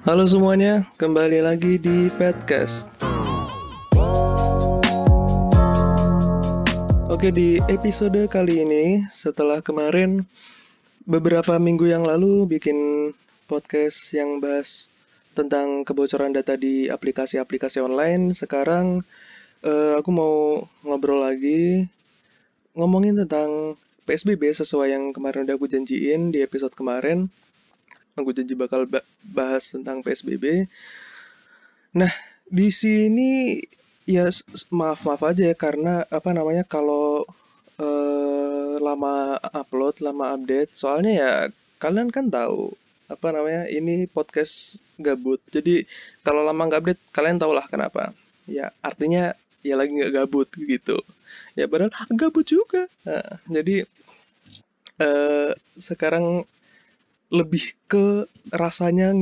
Halo semuanya, kembali lagi di Petcast. Oke, di episode kali ini, setelah kemarin beberapa minggu yang lalu bikin podcast yang bahas tentang kebocoran data di aplikasi-aplikasi online, sekarang uh, aku mau ngobrol lagi ngomongin tentang PSBB sesuai yang kemarin udah aku janjiin di episode kemarin aku janji bakal bahas tentang PSBB. Nah, di sini ya maaf maaf aja ya karena apa namanya kalau uh, lama upload, lama update, soalnya ya kalian kan tahu apa namanya ini podcast gabut. Jadi kalau lama nggak update, kalian tau lah kenapa. Ya artinya ya lagi nggak gabut gitu. Ya padahal gabut juga. Nah, jadi uh, sekarang lebih ke rasanya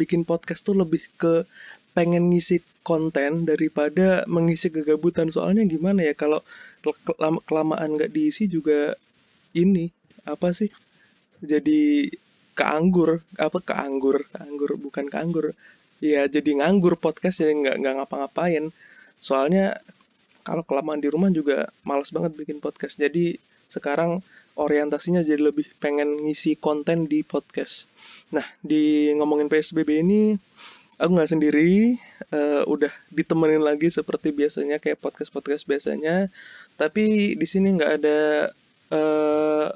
bikin podcast tuh lebih ke pengen ngisi konten daripada mengisi kegabutan. Soalnya gimana ya kalau kelamaan nggak diisi juga ini apa sih jadi keanggur apa keanggur keanggur bukan keanggur. Ya jadi nganggur podcast jadi nggak nggak ngapa-ngapain. Soalnya kalau kelamaan di rumah juga males banget bikin podcast. Jadi sekarang orientasinya jadi lebih pengen ngisi konten di podcast. Nah, di ngomongin PSBB ini, aku nggak sendiri, uh, udah ditemenin lagi seperti biasanya kayak podcast-podcast biasanya, tapi di sini nggak ada uh,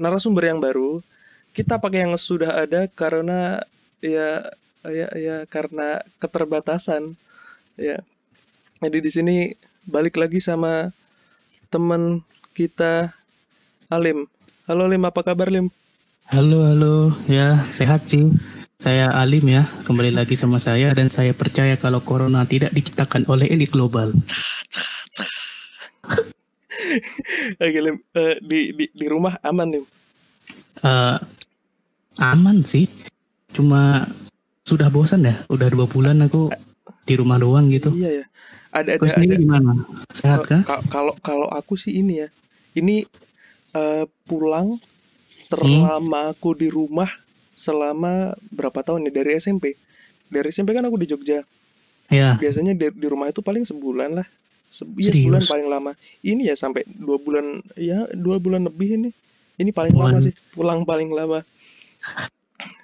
narasumber yang baru. Kita pakai yang sudah ada karena ya ya ya karena keterbatasan ya. Jadi di sini balik lagi sama teman kita Alim. Halo Lim, apa kabar Lim? Halo, halo. Ya, sehat sih. Saya Alim ya, kembali lagi sama saya dan saya percaya kalau corona tidak diciptakan oleh elit global. Oke Lim, uh, di, di di rumah aman Lim? Uh, aman sih, cuma sudah bosan ya. Udah dua bulan aku di rumah doang gitu. Iya ya. Ada ada. ada. gimana? Sehat kah? Kalau kalau aku sih ini ya. Ini uh, pulang terlama hmm? aku di rumah selama berapa tahun nih dari SMP. Dari SMP kan aku di Jogja. Ya. Biasanya di, di rumah itu paling sebulan lah. Se ya, sebulan paling lama. Ini ya sampai dua bulan ya dua bulan lebih ini. Ini paling Bulan. lama sih pulang paling lama.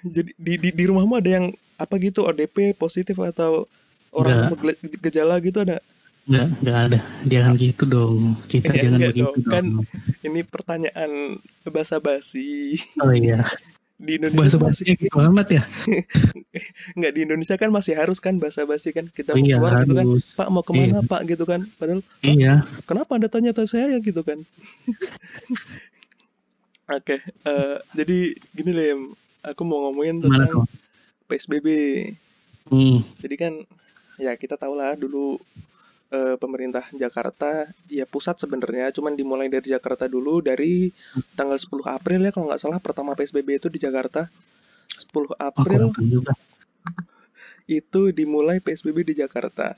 Jadi di, di di rumahmu ada yang apa gitu ODP positif atau orang gejala gitu ada? Enggak, enggak ada. Jangan gitu dong. Kita jangan begitu dong. Kan ini pertanyaan basa-basi. Oh iya. Di Indonesia basa-basi gitu amat ya. Enggak di Indonesia kan masih harus kan basa-basi kan kita oh, iya, keluar gitu kan. Pak mau ke mana iya. Pak gitu kan. Padahal Iya. Kenapa Anda tanya tanya saya gitu kan? Oke, okay, uh, eh, jadi gini deh, aku mau ngomongin tentang PSBB. Hmm. Jadi kan ya kita tahu lah dulu uh, pemerintah Jakarta ya pusat sebenarnya cuman dimulai dari Jakarta dulu dari tanggal 10 April ya kalau nggak salah pertama PSBB itu di Jakarta 10 April oh, itu dimulai PSBB di Jakarta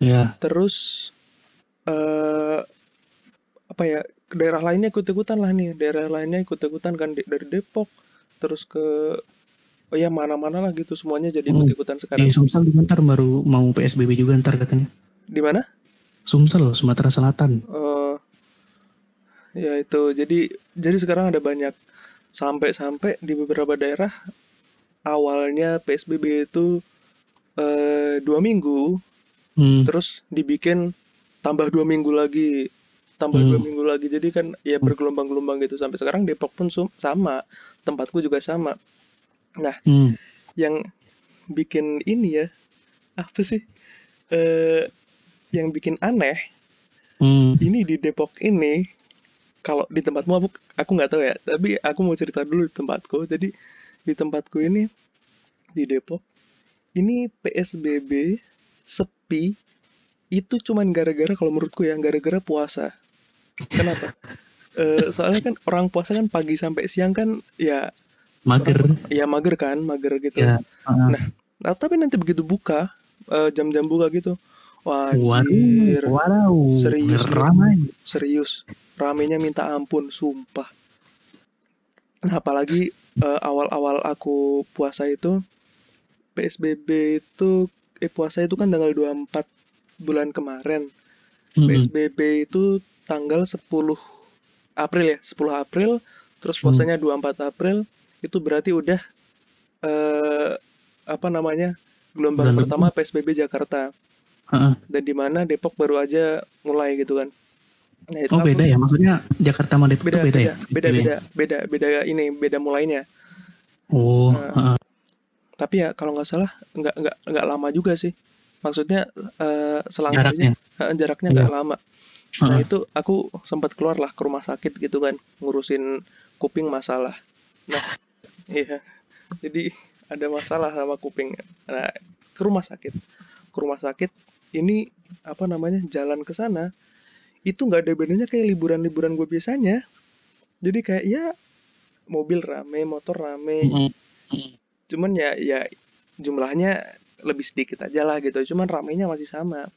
ya terus uh, apa ya daerah lainnya ikut-ikutan lah nih daerah lainnya ikut-ikutan kan dari Depok terus ke oh ya mana-mana lah gitu semuanya jadi hmm. ikut-ikutan sekarang. Di Sumsel di ntar baru mau PSBB juga ntar katanya. Di mana? Sumsel, Sumatera Selatan. Uh, ya itu. Jadi jadi sekarang ada banyak sampai-sampai di beberapa daerah awalnya PSBB itu uh, dua minggu, hmm. terus dibikin tambah dua minggu lagi, tambah hmm. dua minggu lagi. Jadi kan ya hmm. bergelombang-gelombang gitu sampai sekarang Depok pun sama, tempatku juga sama. Nah, hmm. yang bikin ini ya apa sih? Uh, yang bikin aneh hmm. ini di Depok ini kalau di tempatmu aku aku nggak tahu ya tapi aku mau cerita dulu di tempatku. Jadi di tempatku ini di Depok ini PSBB sepi itu cuman gara-gara kalau menurutku ya gara-gara puasa. Kenapa? E, soalnya kan orang puasa kan pagi sampai siang kan ya mager. orang, ya mager kan mager gitu. Ya, uh. nah, nah tapi nanti begitu buka eh, jam-jam uh, buka gitu Wajir. Wow. Serius. Ramai. Serius. Ramenya minta ampun, sumpah. Nah, apalagi eh, awal-awal aku puasa itu PSBB itu eh puasa itu kan tanggal 24 bulan kemarin. PSBB itu tanggal 10 April ya, 10 April, terus Hmm. puasanya 24 April, itu berarti udah eh apa namanya? gelombang Bulan pertama PSBB Jakarta. Dan di mana Depok baru aja mulai gitu kan. Nah, itu Oh aku- beda ya, maksudnya Jakarta sama Depok beda, itu beda, beda, ya? beda, Gitu ya? beda, beda, beda ini, beda mulainya. Oh, Nah, heeh. Tapi ya kalau nggak salah nggak nggak nggak lama juga sih. Maksudnya eh, selang jaraknya. jaraknya nggak Iya. lama. Nah Heeh. itu aku sempat keluar lah ke rumah sakit gitu kan ngurusin kuping masalah. Nah iya jadi ada masalah sama kuping. Nah ke rumah sakit, ke rumah sakit ini apa namanya jalan ke sana itu nggak ada bedanya kayak liburan-liburan gue biasanya. Jadi kayak ya mobil rame, motor rame, cuman ya ya jumlahnya lebih sedikit aja lah gitu. Cuman ramenya masih sama.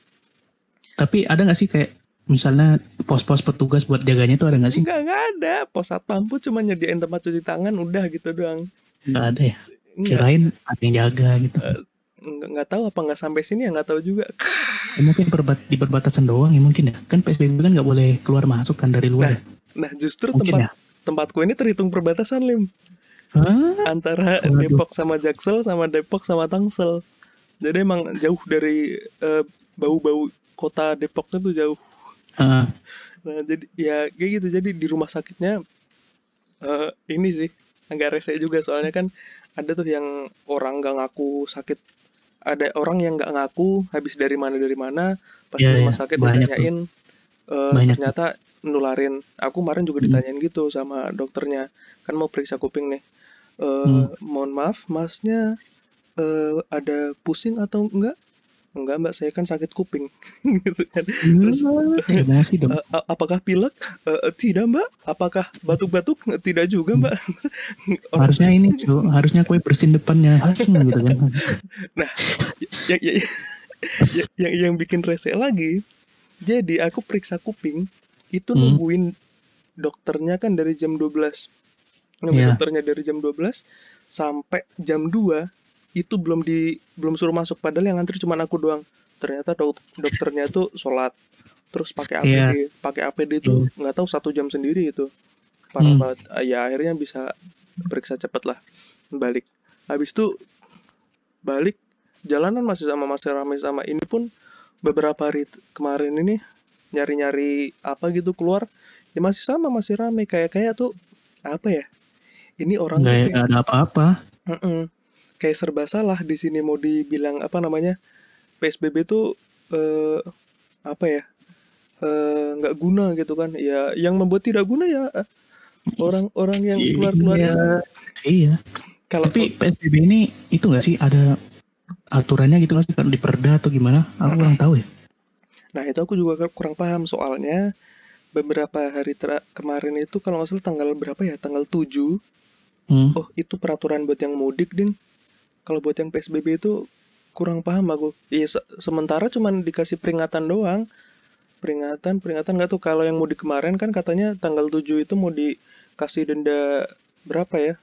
Tapi ada nggak sih kayak misalnya pos-pos petugas buat jaganya itu ada nggak sih? Enggak, enggak ada. Pos satpam pun cuma nyediain tempat cuci tangan udah gitu doang. Nggak ada ya. Kirain ada yang jaga gitu. enggak, enggak tahu apa enggak sampai sini ya enggak tahu juga. Ya, mungkin perbat di perbatasan doang ya mungkin ya. Kan PSBB kan nggak boleh keluar masuk kan dari luar. ya? Nah, justru Mungkin tempat ya. tempatku ini terhitung perbatasan lim Hah? antara Waduh. Depok sama Jaksel sama Depok sama Tangsel. Jadi emang jauh dari eh, bau-bau kota Depoknya tuh jauh. Heeh. Nah, jadi ya kayak gitu. Jadi di rumah sakitnya eh ini sih agak rese juga soalnya kan ada tuh yang orang nggak ngaku sakit. Ada orang yang nggak ngaku habis dari mana dari mana pas di rumah iya. sakit Banyak ditanyain Banyak ternyata nularin. Aku kemarin juga Hmm. ditanyain gitu sama dokternya. Kan mau periksa kuping nih. Eh Hmm. mohon maaf, masnya eh ada pusing atau enggak? Enggak, Mbak, saya kan sakit kuping. gitu kan. Terus Emosi dong. Eh, a- apakah pilek? Eh, eh, tidak mbak. Apakah batuk-batuk? Eh, Tidak juga mbak. Harusnya ini cu, harusnya kue bersin depannya. Hmm, gitu kan. yang, yang, yang, yang, yang bikin rese lagi. Jadi aku periksa kuping itu Hmm. nungguin dokternya kan dari jam 12. Nungguin Iya. dokternya dari jam 12 sampai jam 2 itu belum di belum suruh masuk padahal yang ngantri cuma aku doang. Ternyata dok, dokternya tuh sholat terus pakai APD, Iya. pakai APD itu nggak tahu satu jam sendiri itu. Parah Hmm. banget. Ah, Ya akhirnya bisa periksa cepet lah. Balik. Habis itu balik jalanan masih sama masih ramai sama ini pun beberapa hari kemarin ini nyari-nyari apa gitu keluar ya masih sama masih ramai kayak kayak tuh apa ya ini orang Nggak ada apa-apa. Kayak serba salah di sini mau dibilang apa namanya PSBB tuh eh, apa ya eh, nggak guna gitu kan ya yang membuat tidak guna ya eh, orang-orang yang keluar-keluar Iya. itu. Iya. kalau Tapi PSBB ini itu nggak sih ada aturannya gitu nggak sih kan di perda atau gimana? Aku kurang tahu ya. Nah itu aku juga kur- kurang paham soalnya beberapa hari tera- kemarin itu kalau nggak salah tanggal berapa ya tanggal 7 Hmm. oh itu peraturan buat yang mudik ding kalau buat yang PSBB itu kurang paham aku. Iya se- sementara cuman dikasih peringatan doang. Peringatan peringatan nggak tuh kalau yang mudik kemarin kan katanya tanggal 7 itu mau dikasih denda berapa ya?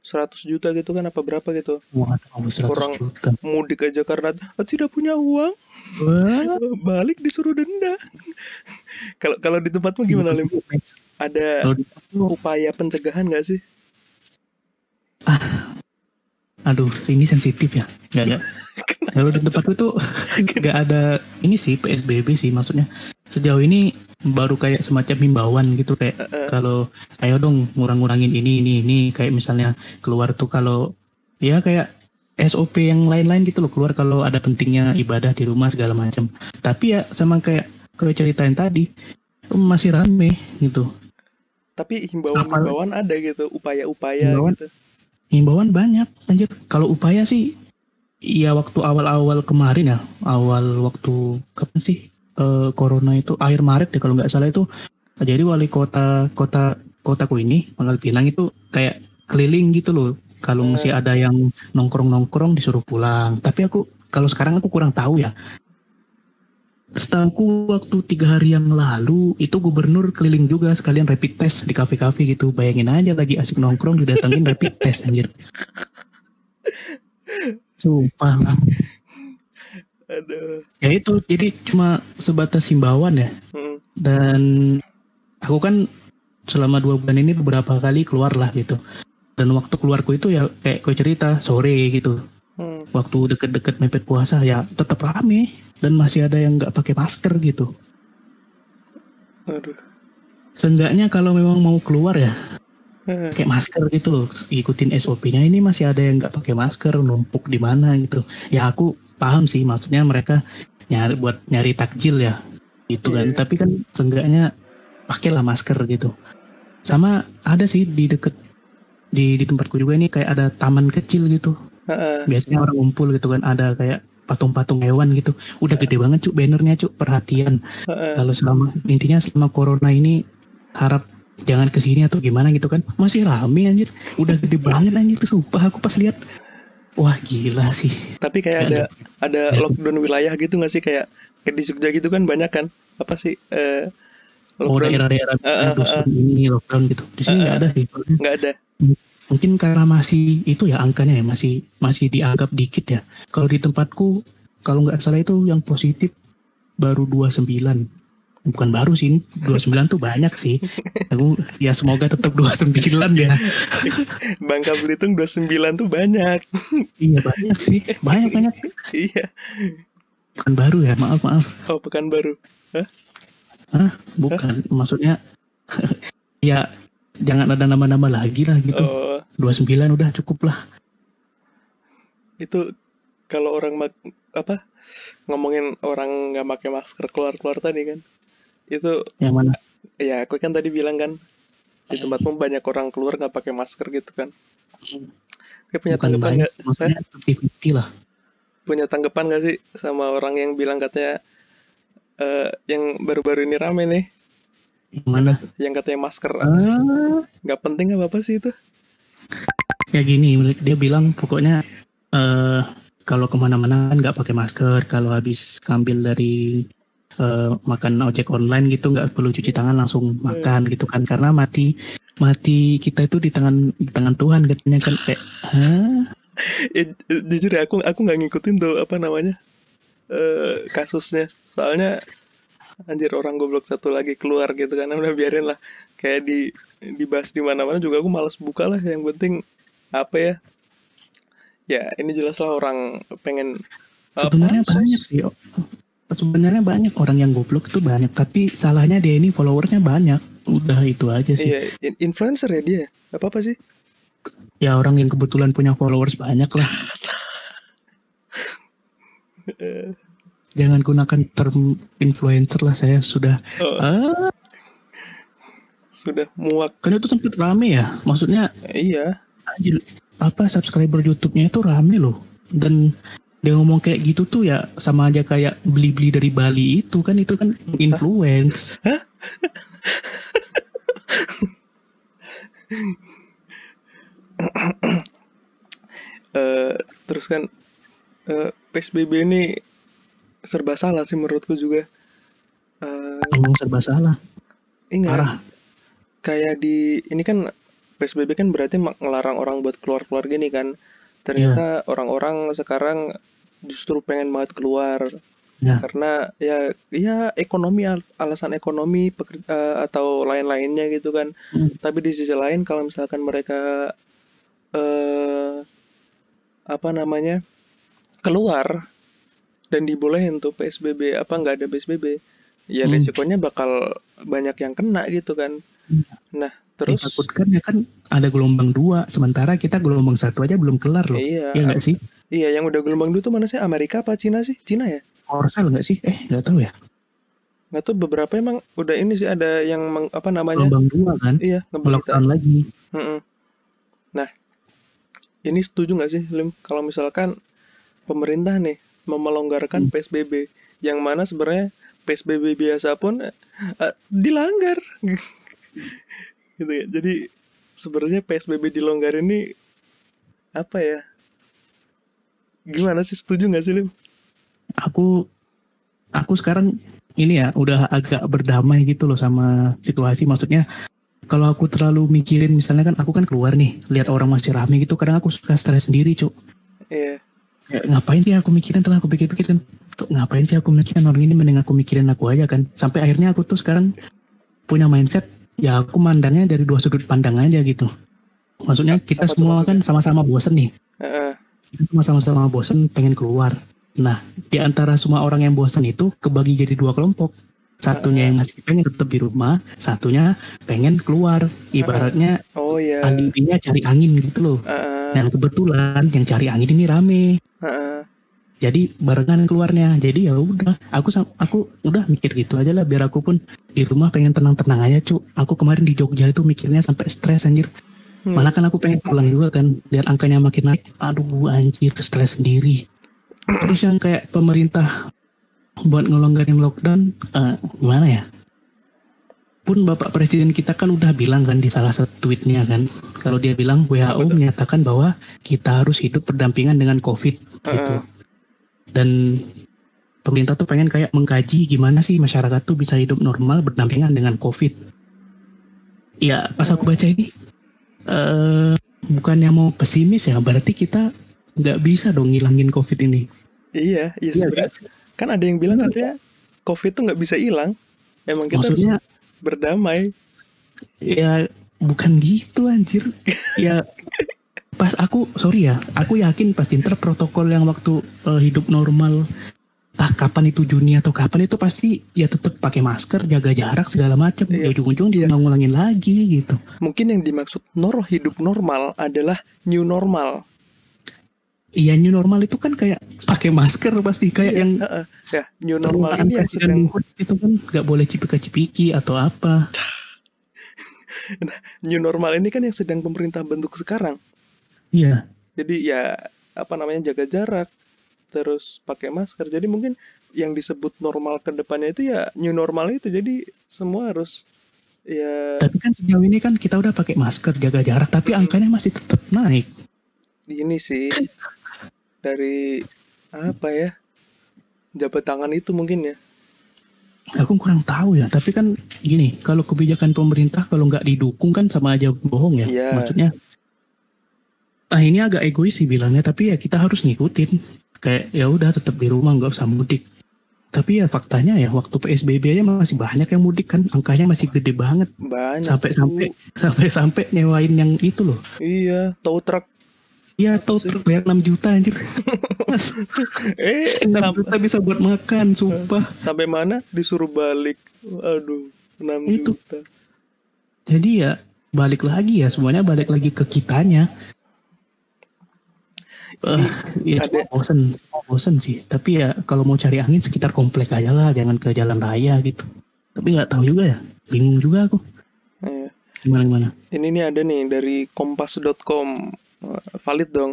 100 juta gitu kan apa berapa gitu? Waduh, 100 Kurang- juta. mudik aja karena "Ah, tidak punya uang. Wah. balik disuruh denda. Kalau kalau di tempatmu gimana Lim? ada upaya pencegahan nggak sih Aduh, ini sensitif ya. Nggak, nggak. Kalau di tempatku tuh nggak ada ini sih PSBB sih maksudnya. Sejauh ini baru kayak semacam himbauan gitu kayak Eh, kalau ayo dong ngurang-ngurangin ini ini ini kayak misalnya keluar tuh kalau ya kayak SOP yang lain-lain gitu loh keluar kalau ada pentingnya ibadah di rumah segala macam. Tapi ya sama kayak kayak ceritain tadi masih rame gitu. tapi himbauan-himbauan ada gitu upaya-upaya gitu Himbauan banyak anjir. Kalau upaya sih ya waktu awal-awal kemarin ya, awal waktu kapan sih eh, corona itu akhir Maret deh kalau nggak salah itu. Jadi wali kota kota kotaku ini Pangkal Pinang itu kayak keliling gitu loh. Kalau Hmm. masih ada yang nongkrong-nongkrong disuruh pulang. Tapi aku kalau sekarang aku kurang tahu ya. Setahuku waktu tiga hari yang lalu itu gubernur keliling juga sekalian rapid test di kafe-kafe gitu. Bayangin aja lagi asik nongkrong didatengin rapid test anjir. Sumpah lah. Aduh. Ya itu jadi cuma sebatas himbauan ya. Hmm. Dan aku kan selama dua bulan ini beberapa kali keluar lah gitu. Dan waktu keluarku itu ya kayak kau cerita sore gitu. Hmm. Waktu deket-deket mepet puasa ya tetap rame dan masih ada yang nggak pakai masker gitu. Aduh. Seenggaknya kalau memang mau keluar ya Hmm. pakai masker gitu loh ikutin SOP-nya ini masih ada yang nggak pakai masker numpuk di mana gitu ya aku paham sih maksudnya mereka nyari buat nyari takjil ya gitu kan Iya. tapi kan seenggaknya pakailah masker gitu sama ada sih di deket di di tempatku juga ini kayak ada taman kecil gitu biasanya orang ngumpul gitu kan ada kayak patung-patung hewan gitu. Udah gede banget cuk bannernya cuk perhatian. Heeh. kalau selama intinya selama corona ini harap jangan ke sini atau gimana gitu kan masih rame anjir. Udah gede banget anjir sumpah aku pas lihat. Wah gila sih. Tapi kayak ada. ada lockdown wilayah gitu nggak sih? Kayak kayak di Jogja gitu kan banyak kan? Apa sih eh oh lockdown? daerah-daerah eh, dusun ini lockdown gitu. Di sini nggak ada sih nggak ada. Mungkin karena masih itu ya angkanya ya masih masih dianggap dikit ya. Kalau di tempatku kalau nggak salah itu yang positif baru 29 bukan baru sih ini 29 tuh banyak sih. Aku ya semoga tetap 29 ya. Bangka Belitung 29 tuh banyak. iya banyak sih. Banyak banyak. Iya. bukan baru ya maaf maaf. Oh, Pekanbaru. bukan maksudnya ya jangan ada nama-nama lagi lah gitu. Oh, 29 udah cukup lah. Itu kalau orang mak apa? Ngomongin orang nggak pakai masker keluar-keluar tadi kan. Itu yang mana? Ya aku kan tadi bilang kan di tempatmu banyak orang keluar nggak pakai masker gitu kan. Kayak punya bukan tanggapan nggak? maksudnya 50 lah. punya tanggapan gak sih sama orang yang bilang katanya eh yang baru-baru ini rame nih? Yang mana? Yang katanya masker ah, nggak penting apa apa sih itu ya gini dia bilang pokoknya eh kalau ke mana-mana kan nggak pakai masker kalau habis ngambil dari eh, makan ojek online gitu nggak perlu cuci tangan langsung makan gitu kan. Karena mati mati kita itu di tangan di tangan Tuhan katanya kan kayak Hah? Jujur ya aku aku nggak ngikutin tuh apa namanya eh kasusnya. Soalnya anjir orang goblok satu lagi keluar gitu kan udah biarin lah. Kayak di dibahas di mana-mana juga aku malas buka lah. Yang penting apa ya? Ya ini jelas lah orang pengen apa, sebenarnya sos- banyak sih oh. sebenarnya banyak orang yang goblok itu banyak tapi salahnya dia ini followersnya banyak. Udah itu aja sih. Iya in- influencer ya dia? Apa apa sih. Ya orang yang kebetulan punya followers banyak lah. Eh, jangan gunakan term influencer lah saya sudah oh, ah sudah muak. Kan itu sempat rame ya maksudnya iya. anjir, apa subscriber YouTube-nya itu rame loh. Dan dia ngomong kayak gitu tuh ya sama aja kayak beli-beli dari Bali itu kan itu kan influence. Eh, terus kan eh, PSBB ini serba salah sih menurutku juga. Eh, emang serba salah. Ingat. Parah kayak di ini kan PSBB kan berarti ngelarang orang buat keluar-keluar gini kan. Ternyata orang-orang sekarang justru pengen banget keluar Ya. karena ya ya ekonomi al- alasan ekonomi peker- eh, atau lain-lainnya gitu kan. Hmm. Tapi di sisi lain kalau misalkan mereka eh apa namanya keluar dan dibolehin tuh PSBB apa nggak ada PSBB ya Hmm. resikonya bakal banyak yang kena gitu kan. Nah terus? Ditakutkan ya kan ada gelombang dua sementara kita gelombang satu aja belum kelar loh. Iya. Ya nggak sih? Iya yang udah gelombang dulu tuh mana sih? Amerika apa Cina sih? Cina ya? Korsel nggak sih? Eh nggak tahu ya. Nggak tuh beberapa emang udah ini sih ada yang meng- apa namanya? Gelombang dua kan? Iya ngeberita. Lockdown lagi. Mm-mm. Nah, ini setuju nggak sih, Lim? Kalau misalkan pemerintah nih mau melonggarkan Hmm. PSBB, yang mana sebenarnya PSBB biasa pun eh, dilanggar, gitu ya. Jadi sebenarnya PSBB dilonggar ini apa ya? Gimana sih? Setuju nggak sih, Lim? aku aku sekarang ini ya udah agak berdamai gitu loh sama situasi maksudnya kalau aku terlalu mikirin misalnya kan aku kan keluar nih lihat orang masih rame gitu kadang aku suka stres sendiri cuk Iya. Ya, ngapain sih aku mikirin setelah aku pikir-pikirin tuh ngapain sih aku mikirin orang ini mending aku mikirin aku aja kan sampai akhirnya aku tuh sekarang punya mindset ya aku mandangnya dari dua sudut pandang aja gitu. Maksudnya kita Apa semua kan sama-sama bosen nih. Heeh. kita sama-sama bosen pengen keluar. Nah di antara semua orang yang bosen itu kebagi jadi dua kelompok. Satunya yang masih pengen tetap di rumah satunya pengen keluar. Ibaratnya Oh iya. alibinya cari angin gitu loh. Heeh. dan kebetulan yang cari angin ini rame. Heeh. Jadi barengan keluarnya. Jadi ya udah aku aku udah mikir gitu aja lah biar aku pun di rumah pengen tenang-tenang aja cu. Aku kemarin di Jogja itu mikirnya sampai stres anjir. Hmm. malah kan aku pengen pulang juga kan lihat angkanya makin naik. Aduh anjir stres sendiri. Terus yang kayak pemerintah buat ngelonggarin lockdown eh, gimana ya? Pun Bapak Presiden kita kan udah bilang kan di salah satu tweetnya kan kalau dia bilang WHO menyatakan bahwa kita harus hidup berdampingan dengan COVID gitu. Heeh. Dan pemerintah tuh pengen kayak mengkaji gimana sih masyarakat tuh bisa hidup normal berdampingan dengan COVID. Ya pas aku baca ini eh bukannya mau pesimis ya berarti kita nggak bisa dong ngilangin COVID ini. Iya, iya Iya, sebenarnya kan ada yang bilang katanya COVID tuh nggak bisa hilang. Emang kita harus Maksudnya berdamai. ya bukan gitu anjir. ya pas aku sorry ya aku yakin pasti ntar protokol yang waktu eh, hidup normal tak kapan itu Juni atau kapan itu pasti ya tetap pakai masker jaga jarak segala macam Iya. ya ujung-ujung Iya. diulang-ulangin lagi gitu Mungkin yang dimaksud nor hidup normal adalah new normal. iya new normal itu kan kayak pakai masker pasti kayak Iya, yang heeh. ya new normal ini yang sedang itu kan nggak boleh cipika-cipiki atau apa new normal ini kan yang sedang pemerintah bentuk sekarang. Iya Jadi ya apa namanya jaga jarak, terus pakai masker. Jadi mungkin yang disebut normal ke depannya itu ya new normal itu. Jadi semua harus ya tapi kan sejauh ini kan kita udah pakai masker jaga jarak tapi angkanya masih tetap naik ini sih dari apa ya jabat tangan itu mungkin ya. aku kurang tahu ya tapi kan gini kalau kebijakan pemerintah kalau nggak didukung kan sama aja bohong ya Iya. maksudnya ah ini agak egois sih bilangnya tapi ya kita harus ngikutin kayak ya udah tetap di rumah nggak usah mudik tapi ya faktanya ya waktu PSBB aja masih banyak yang mudik kan angkanya masih gede banget Banyak. sampai tuh. sampai sampai sampai nyewain yang itu loh Iya, tow truck. Iya tau truk bayar 6 juta anjir Mas, Eh, 6 sam- juta bisa buat makan sumpah sampai mana disuruh balik. Aduh, 6 Itu. juta. jadi ya balik lagi ya semuanya balik lagi ke kitanya Eh, ya cuma bosen bosen sih tapi ya kalau mau cari angin sekitar komplek aja lah jangan ke jalan raya gitu tapi nggak tahu juga ya bingung juga aku Iya. gimana gimana Ini nih ada nih dari kompas.com. Wah, Valid dong.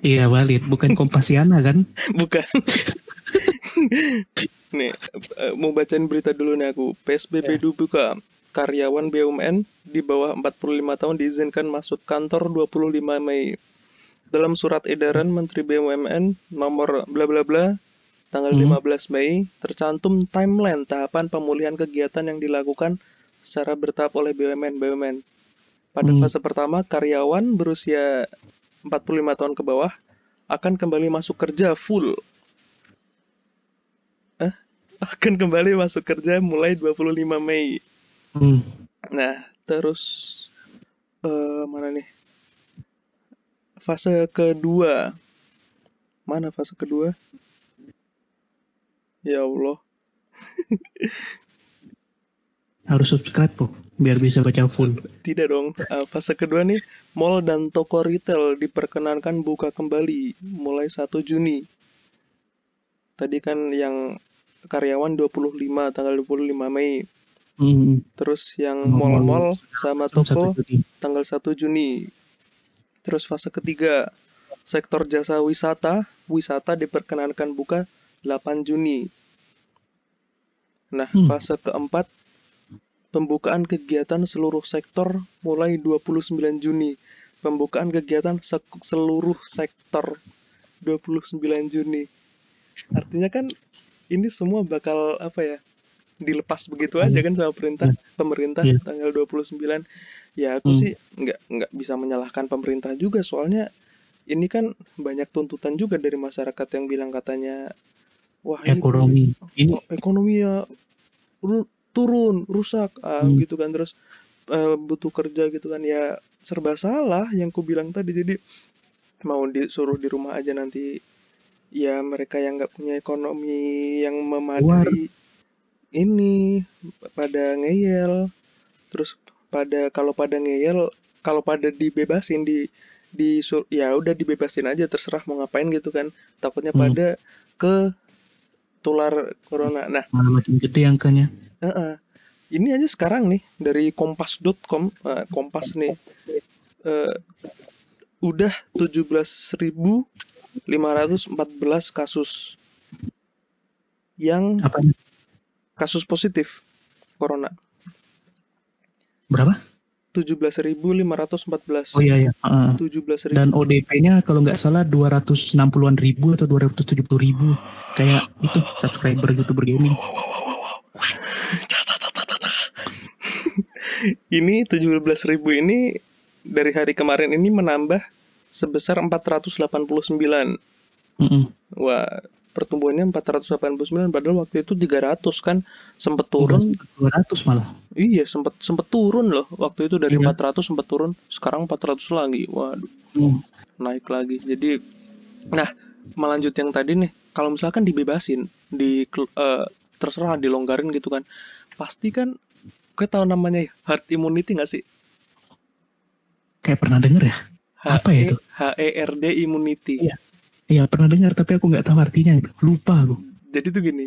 iya valid bukan kompasiana kan Bukan. nih, eh, mau bacain berita dulu nih aku. PSBB dibuka. Karyawan BUMN di bawah 45 tahun diizinkan masuk kantor 25 Mei. Dalam surat edaran Menteri BUMN nomor bla bla bla tanggal Hmm. 15 Mei tercantum timeline tahapan pemulihan kegiatan yang dilakukan secara bertahap oleh BUMN BUMN. Pada Hmm. fase pertama, karyawan berusia 45 tahun ke bawah akan kembali masuk kerja full. Eh, akan kembali masuk kerja mulai 25 Mei. hmm. Nah, terus eh mana nih? Fase kedua. Mana fase kedua? Ya Allah. harus subscribe tuh biar bisa baca full Tidak dong. Eh, fase kedua nih, mall dan toko retail diperkenankan buka kembali mulai 1 Juni. Tadi kan yang karyawan 25 tanggal 25 Mei. hmm. Terus yang Mall- mall-mall sama toko tanggal 1 Juni. Terus fase ketiga, sektor jasa wisata, wisata diperkenankan buka 8 Juni. Nah, Hmm. fase keempat, pembukaan kegiatan seluruh sektor mulai 29 Juni. Pembukaan kegiatan sek- seluruh sektor 29 Juni. Artinya kan ini semua bakal apa ya? dilepas begitu aja kan sama perintah pemerintah Iya. tanggal 29 ya aku Hmm. sih nggak nggak bisa menyalahkan pemerintah juga. Soalnya ini kan banyak tuntutan juga dari masyarakat yang bilang katanya wah ini ekonomi. Ini oh, ekonomi ya ru- turun rusak ah, Hmm. gitu kan. Terus eh, butuh kerja gitu kan. Ya serba salah yang ku bilang tadi. Jadi mau disuruh di rumah aja nanti ya mereka yang nggak punya ekonomi yang memadai ini pada ngeyel. Terus pada kalau pada ngeyel kalau pada dibebasin di di ya udah dibebasin aja terserah mau ngapain gitu kan takutnya Hmm. pada ke tular corona nah malah makin gede angkanya Heeh. Ini aja sekarang nih dari kompas.com, eh, Kompas nih, eh, udah 17.514 kasus yang apa kasus positif corona. Berapa 17.514. oh iya iya Heeh. 17.000. dan ODP-nya kalau nggak salah 260-an ribu atau 270 ribu kayak itu subscriber youtuber gaming Ini 17.000 ini dari hari kemarin ini menambah sebesar 489. Mm-mm. Wah, pertumbuhannya 489 padahal waktu itu 300 kan sempet Udah turun. 200 malah Iya, sempet sempet turun loh. Waktu itu dari Iya. 400 sempet turun, sekarang 400 lagi. Waduh, Hmm. naik lagi. Jadi nah, melanjut yang tadi nih, kalau misalkan dibebasin, di eh, terserah dilonggarin gitu kan. Pasti kan gue tahu namanya ya, herd immunity nggak sih? kayak pernah denger ya Apa ya itu? HERD immunity. Iya. Iya pernah dengar tapi aku nggak tahu artinya itu lupa aku Jadi tuh gini,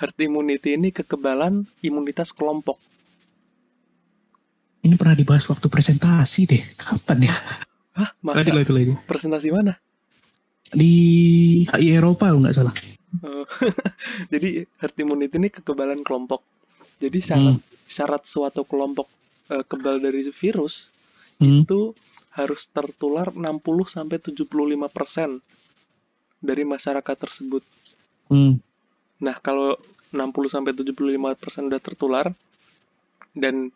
herd immunity ini kekebalan imunitas kelompok. ini pernah dibahas waktu presentasi deh kapan ya Hah, masa lagi lagi lagi presentasi mana? di HI Eropa kalau nggak salah Oh. Jadi herd immunity ini kekebalan kelompok. Jadi syarat Hmm. syarat suatu kelompok eh, kebal dari virus Hmm. itu harus tertular 60 sampai 75% dari masyarakat tersebut. Hmm. Nah, kalau 60 sampai 75% udah tertular dan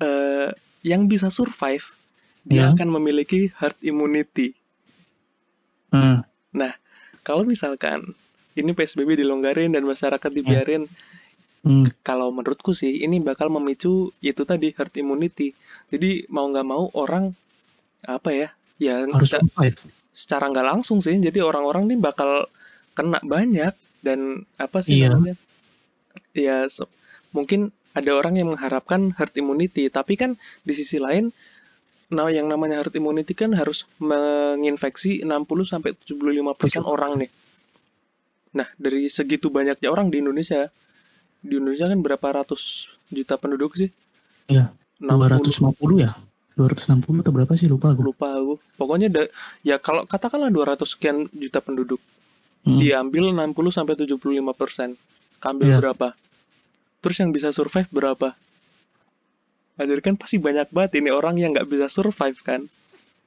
eh, yang bisa survive dia Ya. akan memiliki herd immunity. Ah, Kalau misalkan ini PSBB dilonggarin dan masyarakat dibiarin hmm. kalau menurutku sih ini bakal memicu itu tadi herd immunity. Jadi mau nggak mau orang apa ya? Ya harus survive secara nggak langsung sih. Jadi orang-orang ini bakal kena banyak dan apa sih Iya. namanya? Ya se- mungkin ada orang yang mengharapkan herd immunity, tapi kan di sisi lain nah yang namanya herd immunity kan harus menginfeksi 60 sampai 75% Betul. orang nih. Nah, dari segitu banyaknya orang di Indonesia, di Indonesia kan berapa ratus juta penduduk sih? Iya, 60 250 ya 260 atau berapa sih lupa aku lupa aku. Pokoknya da- ya kalau katakanlah 200 sekian juta penduduk, Hmm. diambil 60 sampai 75 persen, kambil Iya. berapa? Terus yang bisa survive berapa? Anjir kan pasti banyak banget ini orang yang nggak bisa survive kan?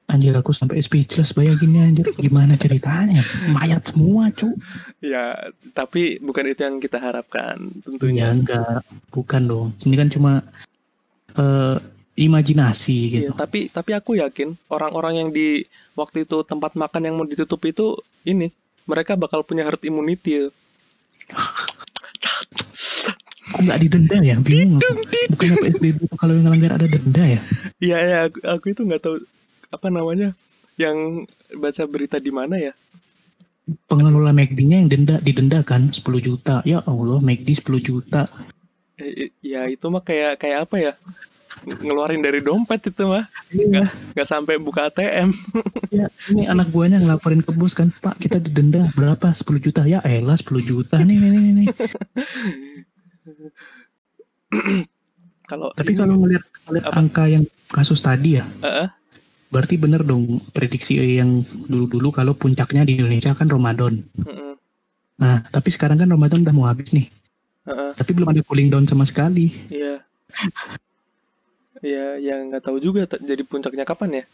anjir aku sampai speechless bayanginnya anjir gimana ceritanya mayat semua cu Ya, tapi bukan itu yang kita harapkan ya tentunya. enggak bukan dong ini kan cuma eh, imajinasi gitu. Iya, tapi tapi aku yakin orang-orang yang di waktu itu tempat makan yang mau ditutup itu ini mereka bakal punya herd immunity. kok nggak didenda ya? Bingung bukannya PSBB kalau yang ngelanggar ada denda ya? Iya ya, aku, aku itu nggak tahu apa namanya yang baca berita di mana ya. pengelola McD-nya yang denda didenda kan 10 juta. Ya Allah McD 10 juta. Eh, eh, Ya itu mah kayak kayak apa ya? Ngeluarin dari dompet itu mah Iya. nggak sampai buka ATM. ya ini anak buahnya ngelaporin ke bos kan Pak kita didenda berapa 10 juta ya elah 10 juta nih nih nih, nih. Kalau tapi kalau Apa? angka yang kasus tadi ya Eh, eh, berarti bener dong prediksi yang dulu-dulu kalau puncaknya di Indonesia kan Ramadan mm-mm, nah tapi sekarang kan Ramadan udah mau habis nih eh, eh, tapi belum ada cooling down sama sekali iya. Ya, yang nggak tahu juga jadi puncaknya kapan ya?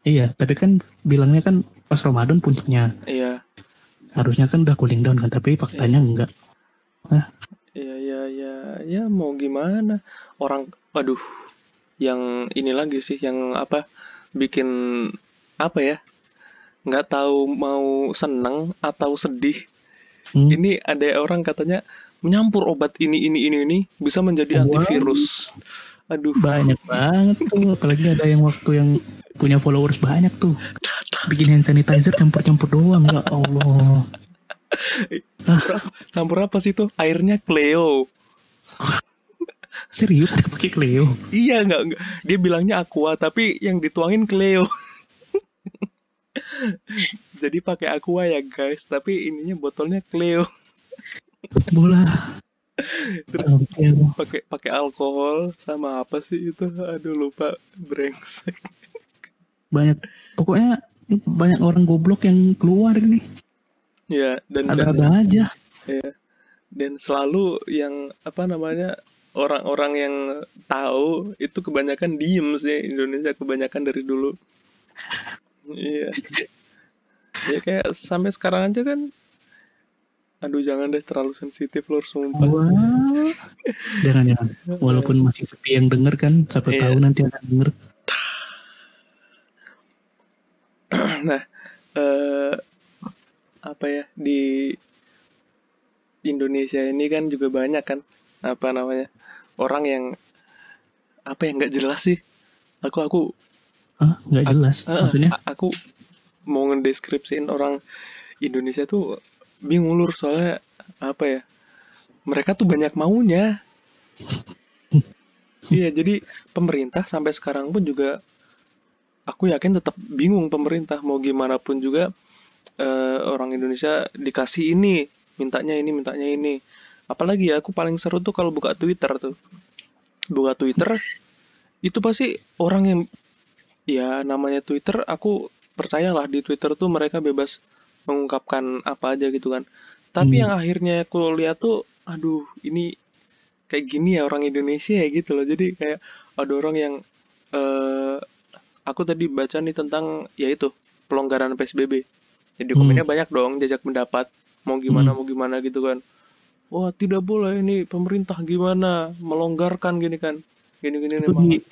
iya tapi kan bilangnya kan pas Ramadan puncaknya Iya, harusnya kan udah cooling down kan tapi faktanya enggak iya, iya, iya, ya mau gimana? Orang, waduh, yang ini lagi sih, yang apa? Bikin apa ya? nggak tahu mau seneng atau sedih. Hmm. Ini ada orang katanya menyampur obat ini ini ini ini bisa menjadi Wow. antivirus. Aduh, banyak banget tuh apalagi ada yang waktu yang punya followers banyak tuh bikin hand sanitizer campur-campur doang ya Allah campur apa sih tuh? Airnya Cleo. serius ada pakai Cleo Iya nggak nggak. Dia bilangnya aqua tapi yang dituangin Cleo. Jadi pakai aqua ya guys, tapi ininya botolnya Cleo. bola Terus pakai pakai alkohol sama apa sih itu? Aduh lupa brengsek. banyak pokoknya banyak orang goblok yang keluar ini Ya dan dan, ada-ada aja dan selalu yang apa namanya orang-orang yang tahu itu kebanyakan diem sih Indonesia kebanyakan dari dulu. Iya. Ya kayak sampai sekarang aja kan Aduh jangan deh terlalu sensitif lor sumpah. Wah. jangan jangan walaupun masih sepi yang denger kan siapa Iya. tahu nanti ada denger nah, eh apa ya di Indonesia ini kan juga banyak kan apa namanya orang yang apa yang nggak jelas sih. Aku aku nggak jelas Ah, maksudnya aku mau ngedeskripsiin orang Indonesia tuh bingung lur soalnya apa ya mereka tuh banyak maunya. Iya jadi pemerintah sampai sekarang pun juga aku yakin tetap bingung pemerintah mau gimana pun juga eh, orang Indonesia dikasih ini mintanya ini mintanya ini. Apalagi ya aku paling seru tuh kalau buka Twitter tuh. Buka Twitter itu pasti orang yang ya namanya Twitter aku percayalah di Twitter tuh mereka bebas mengungkapkan apa aja gitu kan. Tapi Hmm. yang akhirnya aku lihat tuh aduh ini kayak gini ya orang Indonesia ya gitu loh. Jadi kayak ada orang yang eh aku tadi baca nih tentang ya itu pelonggaran PSBB jadi komennya banyak dong jajak pendapat mau gimana Hmm. mau gimana gitu kan. Wah tidak boleh ini pemerintah gimana melonggarkan gini kan. Gini-gini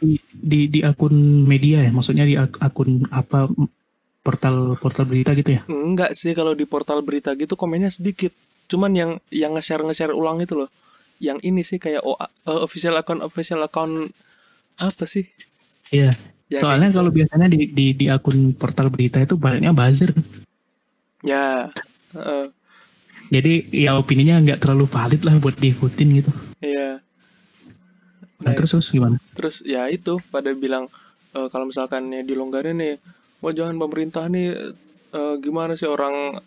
di, di, di, akun media ya? Maksudnya di ak- akun apa portal portal berita gitu ya Enggak sih kalau di portal berita gitu komennya sedikit. Cuman yang yang nge-share nge-share ulang itu loh. Yang ini sih kayak OA, eh, official account official account apa sih? iya Ya, soalnya kalau biasanya di, di di akun portal berita itu banyaknya buzzer ya heeh, jadi ya opininya nggak terlalu valid lah buat diikutin gitu iya. nah, Nah, terus terus gimana terus ya itu pada bilang eh, kalau misalkan ya dilonggarin nih, jangan pemerintah nih eh, gimana sih orang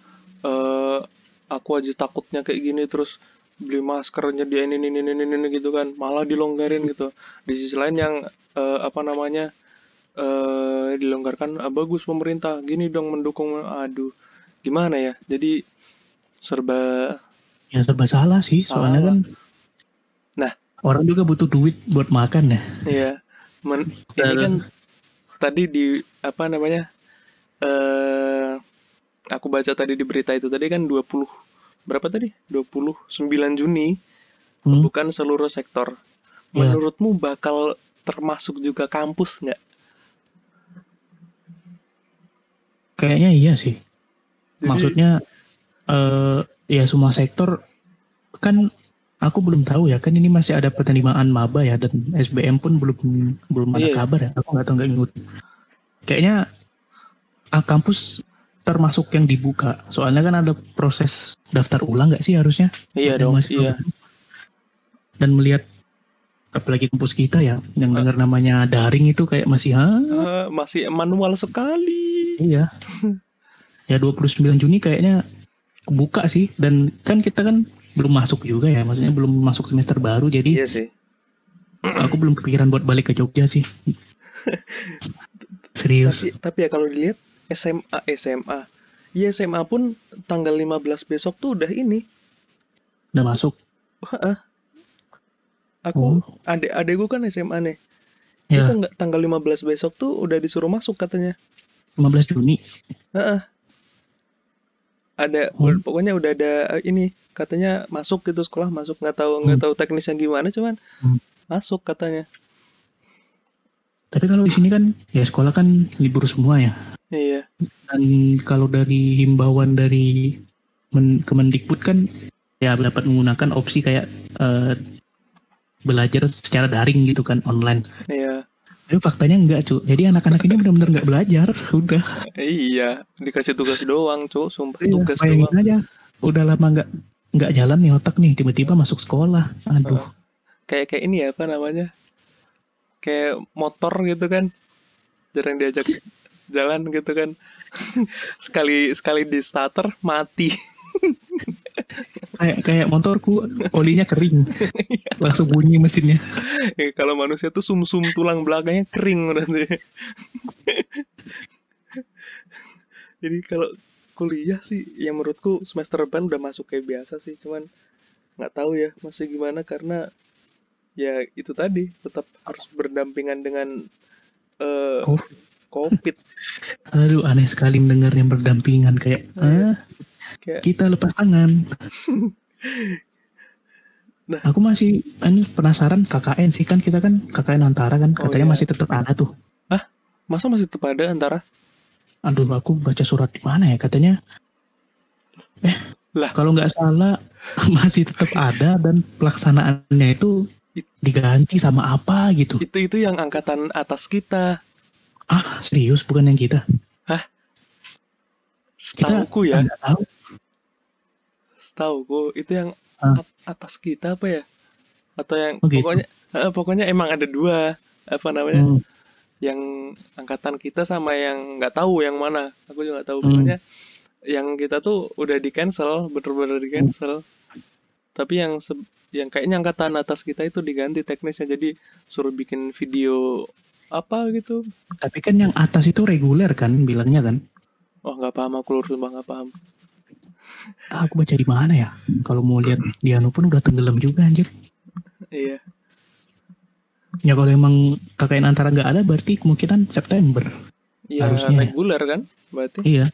eh, aku aja takutnya kayak gini terus beli maskernya dia ini ini ini ini gitu kan. Malah dilonggarin gitu. Di sisi lain yang eh, apa namanya eh dilonggarkan ah, bagus pemerintah gini dong mendukung. Aduh gimana ya? Jadi serba ya serba salah sih soalnya Salah. kan Nah. orang juga butuh duit buat makan ya. Ya men- ini kan tadi di apa namanya eh aku baca tadi di berita itu tadi kan 20 berapa tadi? 29 Juni. Hmm, bukan seluruh sektor. Ya. menurutmu bakal termasuk juga kampus nggak? Kayaknya iya sih. Jadi- maksudnya eh ya semua sektor kan aku belum tahu ya kan ini masih ada penerimaan maba ya dan SBM pun belum belum ada Iya. kabar ya. Aku nggak tahu nggak ngikut kayaknya ah, kampus termasuk yang dibuka. Soalnya kan ada proses daftar ulang nggak sih harusnya? Iya dong masih- iya. dan melihat apalagi kampus kita ya yang dengar namanya daring itu kayak masih ha Eh, masih manual sekali. Iya. Ya 29 Juni kayaknya buka sih. Dan kan kita kan belum masuk juga ya maksudnya belum masuk semester baru jadi iya sih aku belum kepikiran buat balik ke Jogja sih serius tapi tapi ya kalau dilihat SMA SMA Iya SMA pun tanggal 15 besok tuh udah ini udah masuk Heeh. Aku Oh. adek adekku kan SMA nih. ya Itu nggak tanggal 15 besok tuh udah disuruh masuk katanya. 15 Juni Heeh. Ada Oh. pokoknya udah ada eh, ini katanya masuk gitu sekolah masuk nggak tahu nggak tahu teknisnya gimana cuman Hmm. masuk katanya. Tapi kalau di sini kan ya sekolah kan libur semua ya. Iya. Dan kalau dari himbauan dari Men Kemendikbud kan ya dapat menggunakan opsi kayak eh, belajar secara daring gitu kan online. Iya. Tapi faktanya enggak cu. Jadi anak-anak ini benar-benar nggak belajar. Udah. Iya, dikasih tugas doang, Cuk. Sumpah Iya, tugas bayangin doang. aja. Udah lama nggak nggak jalan nih otak nih. Tiba-tiba masuk sekolah. Aduh. Kayak kayak ini ya, apa namanya? Kayak motor gitu kan. Jarang diajak jalan gitu kan. sekali sekali di starter mati. Kayak kayak motorku olinya kering. Langsung bunyi mesinnya. Ya, Kalau manusia tuh sumsum tulang belakangnya kering nanti. Jadi kalau kuliah sih, yang menurutku semester depan udah masuk kayak biasa sih, cuman nggak tahu ya masih gimana karena ya itu tadi tetap harus berdampingan dengan eh Covid. covid. Aduh aneh sekali mendengar yang berdampingan kayak ah Kayak kita lepas tangan. Nah. Aku masih ini penasaran KKN sih kan kita kan KKN antara kan Oh, katanya iya. masih tetap ada tuh. masa masih tetap ada antara Aduh aku baca surat di mana ya katanya. Eh Lah. kalau nggak salah masih tetap ada dan pelaksanaannya itu It- diganti sama apa gitu. itu itu yang angkatan atas kita. Ah serius bukan yang kita. Kita Setauku ya, tahu. Setauku itu yang at- atas kita apa ya? Atau yang Oh, gitu. pokoknya eh, pokoknya emang ada dua apa namanya? Hmm. yang angkatan kita sama yang nggak tahu yang mana aku juga nggak tahu Hmm. pokoknya yang kita tuh udah di cancel bener-bener di cancel tapi yang se- yang kayaknya angkatan atas kita itu diganti teknisnya jadi suruh bikin video apa gitu Tapi kan yang atas itu reguler kan bilangnya kan. oh nggak paham aku lurus sumpah nggak paham Ah, aku baca di mana ya? Kalau mau lihat di anu pun udah tenggelam juga anjir. iya Ya kalau emang KKN antara nggak ada berarti kemungkinan September. ya Harusnya ya. reguler kan berarti Iya.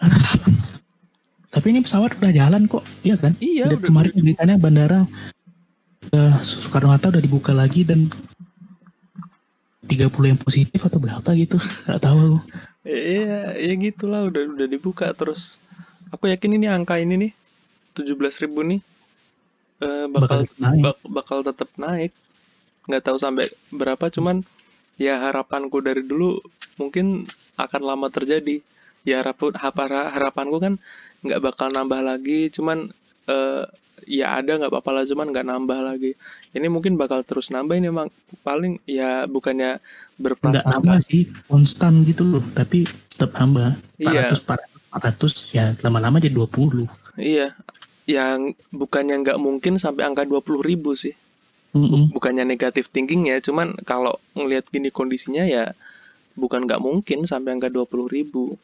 Tapi ini pesawat udah jalan kok, iya kan? iya udah, kemarin beritanya bandara udah Soekarno Hatta udah dibuka lagi dan 30 yang positif atau berapa gitu nggak tahu aku. Iya ya gitulah udah udah dibuka terus. Aku yakin ini angka ini nih 17.000 ribu nih eh, bakal bakal naik. bak- bakal tetap naik. Nggak tahu sampai berapa cuman ya harapanku dari dulu mungkin akan lama terjadi. Ya harap hapa- harapanku kan nggak bakal nambah lagi cuman eh, ya ada nggak apa-apa lah cuman nggak nambah lagi. Ini mungkin bakal terus nambah ini emang paling ya bukannya nggak berprasangka nambah sih konstan gitu loh tapi tetap nambah. Iya. 400 400 ya lama-lama jadi 20 iya. Yang bukannya nggak mungkin sampai angka 20.000 ribu sih. Mm-mm. bukannya negatif thinking ya, cuman kalau ngelihat gini kondisinya ya bukan nggak mungkin sampai angka 20.000 ribu.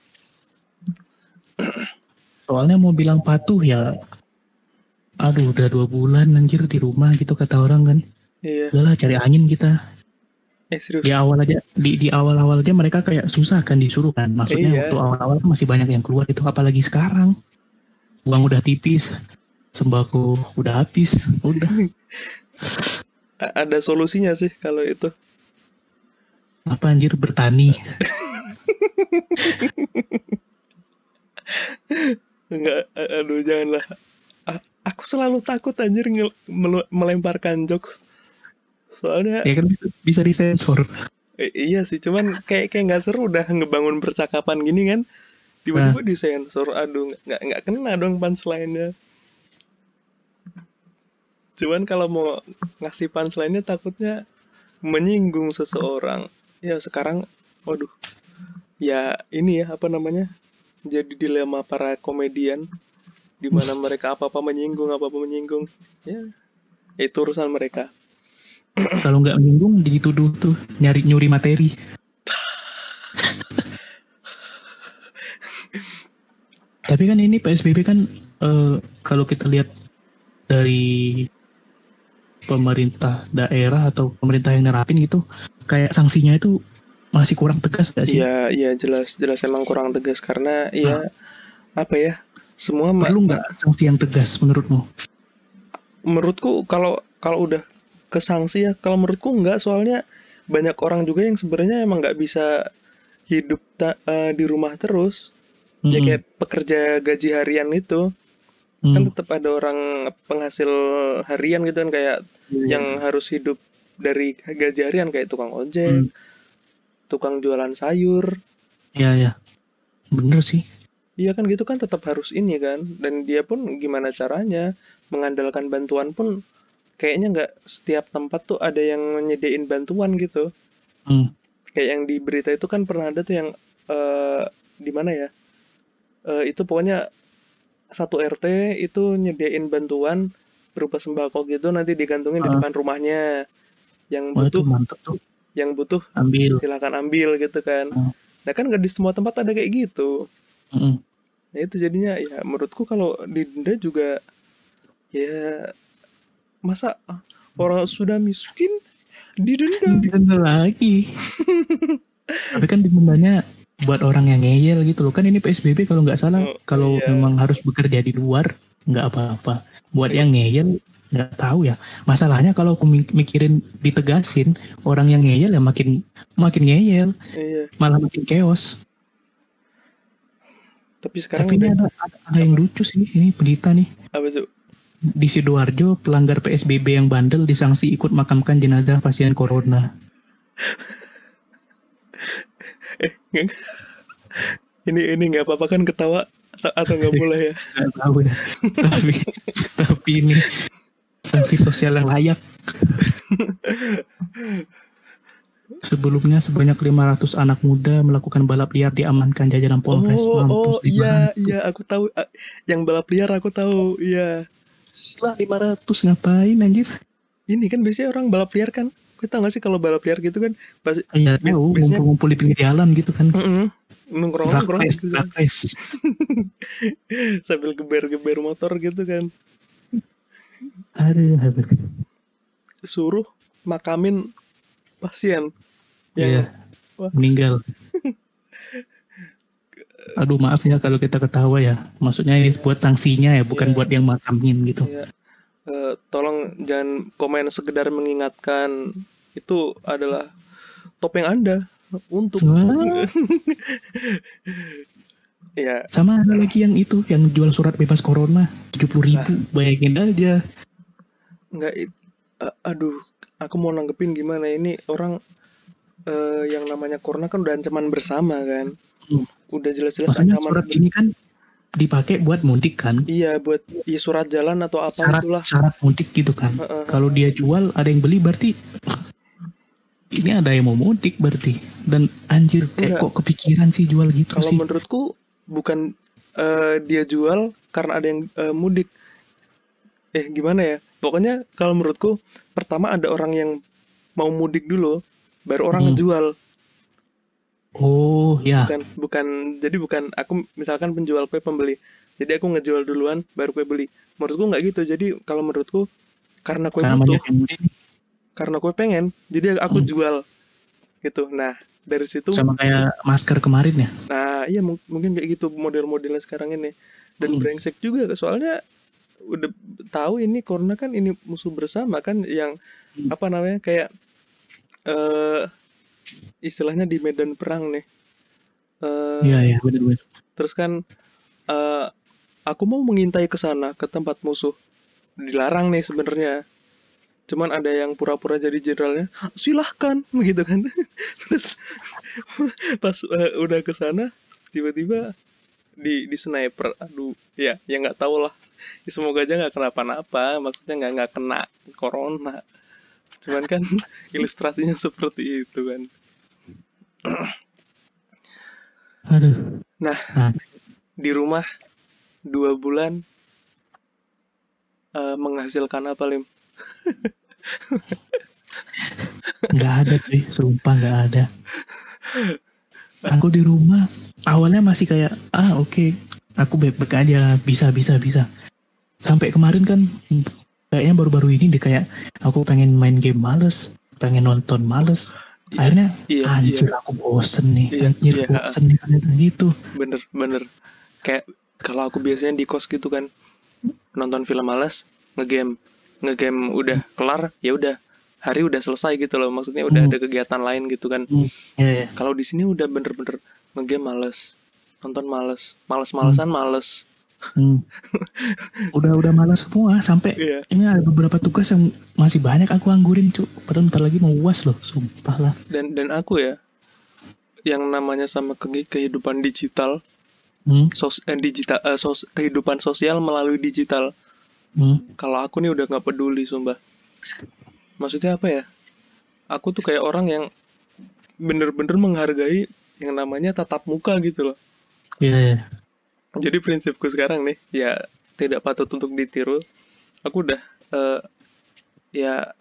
soalnya mau bilang patuh ya aduh udah dua bulan anjir di rumah gitu kata orang kan Iya. udahlah cari angin kita Eh serius. di awal aja di di awal awal aja mereka kayak susah kan disuruh kan maksudnya Iya. waktu awal awal masih banyak yang keluar itu apalagi sekarang uang udah tipis sembako udah habis udah Ada solusinya sih kalau itu. apa anjir bertani Enggak, aduh janganlah. Aku selalu takut anjir melemparkan jokes. Soalnya ya kan bisa, bisa disensor iya sih, cuman kayak kayak nggak seru udah ngebangun percakapan gini kan. Tiba-tiba disensor, aduh nggak- nggak nggak kena dong punchline-nya. Cuman kalau mau ngasih punchline-nya takutnya menyinggung seseorang. Ya sekarang, waduh, ya ini ya apa namanya? Jadi dilema para komedian di mana mereka apa-apa menyinggung, apa-apa menyinggung. Ya, itu urusan mereka. kalau nggak menyinggung dituduh tuh nyari nyuri materi tapi kan ini PSBB kan eh, kalau kita lihat dari pemerintah daerah atau pemerintah yang nerapin gitu kayak sanksinya itu masih kurang tegas gak sih Iya, iya jelas, jelas emang kurang tegas karena ya apa ya? Semua perlu nggak sanksi yang tegas menurutmu menurutku kalau kalau udah ke sanksi ya kalau menurutku enggak soalnya banyak orang juga yang sebenarnya emang nggak bisa hidup ta- eh, di rumah terus ya Mm-mm. kayak pekerja gaji harian itu kan Mm. tetap ada orang penghasil harian gitu kan kayak yang harus hidup dari gaji harian kayak tukang ojek, Mm. tukang jualan sayur. ya ya bener sih Iya kan gitu kan tetap harus ini kan. Dan dia pun gimana caranya mengandalkan bantuan pun kayaknya nggak setiap tempat tuh ada yang nyediain bantuan gitu. Mm. Kayak yang di berita itu kan pernah ada tuh yang eh di mana ya? Eh itu pokoknya satu RT itu nyediain bantuan berupa sembako gitu nanti digantungin di Ah. depan rumahnya. Yang Wah itu butuh mantep tuh yang butuh ambil silakan ambil gitu kan. Hmm. Nah kan nggak di semua tempat ada kayak gitu. Mm-mm. Nah itu jadinya ya menurutku kalau didenda juga ya masa orang sudah miskin didenda. Didenda lagi. Tapi kan didendanya buat orang yang ngeyel gitu loh. Kan ini PSBB kalau nggak salah. Oh, kalau iya. memang harus bekerja di luar nggak apa-apa. Buat yang ngeyel nggak tahu ya. Masalahnya kalau aku mik- mikirin ditegasin orang yang ngeyel ya makin makin ngeyel. Iya. malah makin chaos Tapi sekarang tapi ini ada, ada, ada yang lucu sih ini berita nih. Apa tuh? di sidoarjo pelanggar PSBB yang bandel disanksi ikut makamkan jenazah pasien corona. Eh, ini ini nggak apa-apa kan ketawa atau- atau nggak boleh ya? nggak tahu ya. Tapi tapi ini sanksi sosial yang layak Sebelumnya sebanyak 500 anak muda melakukan balap liar diamankan jajaran Polres. Oh, Mampus oh iya iya aku tahu Ah, yang balap liar aku tahu iya. Gila 500 ngapain anjir? Ini kan biasanya orang balap liar kan. Kita nggak sih kalau balap liar gitu kan pasti Iya Bis- tahu biasanya- ngumpul-ngumpul di pinggir jalan gitu kan. nongkrong Drag nongkrong race, gitu, sambil geber-geber motor gitu kan. Aduh, aduh. Suruh makamin pasien yang Iya. Wah. Meninggal. Aduh maaf ya kalau kita ketawa ya. Maksudnya ini buat sanksinya ya, bukan Iya. buat yang makamin gitu. Iya. Eh, tolong jangan komen sekedar mengingatkan itu adalah topeng Anda untuk ya Sama ada lagi yang itu, yang jual surat bebas corona 70 ribu. Bayangin aja. nggak it- a- aduh aku mau nanggepin gimana ini orang eh, yang namanya corona kan udah ancaman bersama kan Hmm. udah jelas-jelas ancaman surat ini kan dipakai buat mudik kan. iya buat ya, surat jalan atau apa Syarat itulah syarat mudik gitu kan. Heeh. Kalau dia jual ada yang beli berarti ini ada yang mau mudik berarti. Dan anjir kayak Enggak. kok kepikiran sih jual gitu kalau sih. menurutku bukan eh, dia jual karena ada yang eh, mudik eh gimana ya pokoknya kalau menurutku pertama ada orang yang mau mudik dulu baru orang Hmm. ngejual Oh ya. bukan bukan jadi bukan aku misalkan penjual kue pembeli jadi aku ngejual duluan baru kue beli menurutku nggak gitu jadi kalau menurutku karena kue Karena butuh karena kue pengen jadi aku Hmm. jual gitu nah dari situ sama kayak masker kemarin ya. nah iya mung- mungkin kayak gitu model-modelnya sekarang ini dan Hmm. brengsek juga soalnya udah tahu ini corona kan ini musuh bersama kan yang Hmm. apa namanya kayak eh istilahnya di medan perang nih. Eh, Iya iya benar-benar. terus kan eh aku mau mengintai ke sana ke tempat musuh. Dilarang nih sebenarnya. Cuman ada yang pura-pura jadi jenderalnya silahkan begitu kan. Terus pas eh, udah ke sana tiba-tiba di di sniper. Aduh ya ya nggak tahu lah semoga aja nggak kenapa-napa maksudnya nggak nggak kena corona cuman kan ilustrasinya seperti itu kan Aduh. Nah. Nah, di rumah dua bulan eh, menghasilkan apa lim nggak ada cuy, sumpah nggak ada. Aku di rumah awalnya masih kayak ah oke, aku baik-baik aja, bisa bisa bisa. Sampai kemarin kan kayaknya baru-baru ini deh kayak aku pengen main game males, pengen nonton males. Akhirnya iya anjir iya aku bosen nih, Iya, anjir iya. bosen nih ternyata gitu. bener bener kayak kalau aku biasanya di kos gitu kan nonton film malas ngegame ngegame udah kelar ya udah hari udah selesai gitu loh maksudnya udah Hmm. ada kegiatan lain gitu kan ya, ya. kalau di sini udah bener-bener ngegame males nonton males males-malesan males Hmm. udah udah malas semua sampai iya ini ada beberapa tugas yang masih banyak aku anggurin cuk padahal ntar lagi mau uas loh sumpah lah dan dan aku ya yang namanya sama ke- kehidupan digital hmm. sos eh, digital eh, sos- kehidupan sosial melalui digital Hmm. kalau aku nih udah nggak peduli sumpah maksudnya apa ya aku tuh kayak orang yang bener-bener menghargai yang namanya tatap muka gitu loh Iya, iya. Jadi prinsipku sekarang nih ya tidak patut untuk ditiru aku udah eh, ya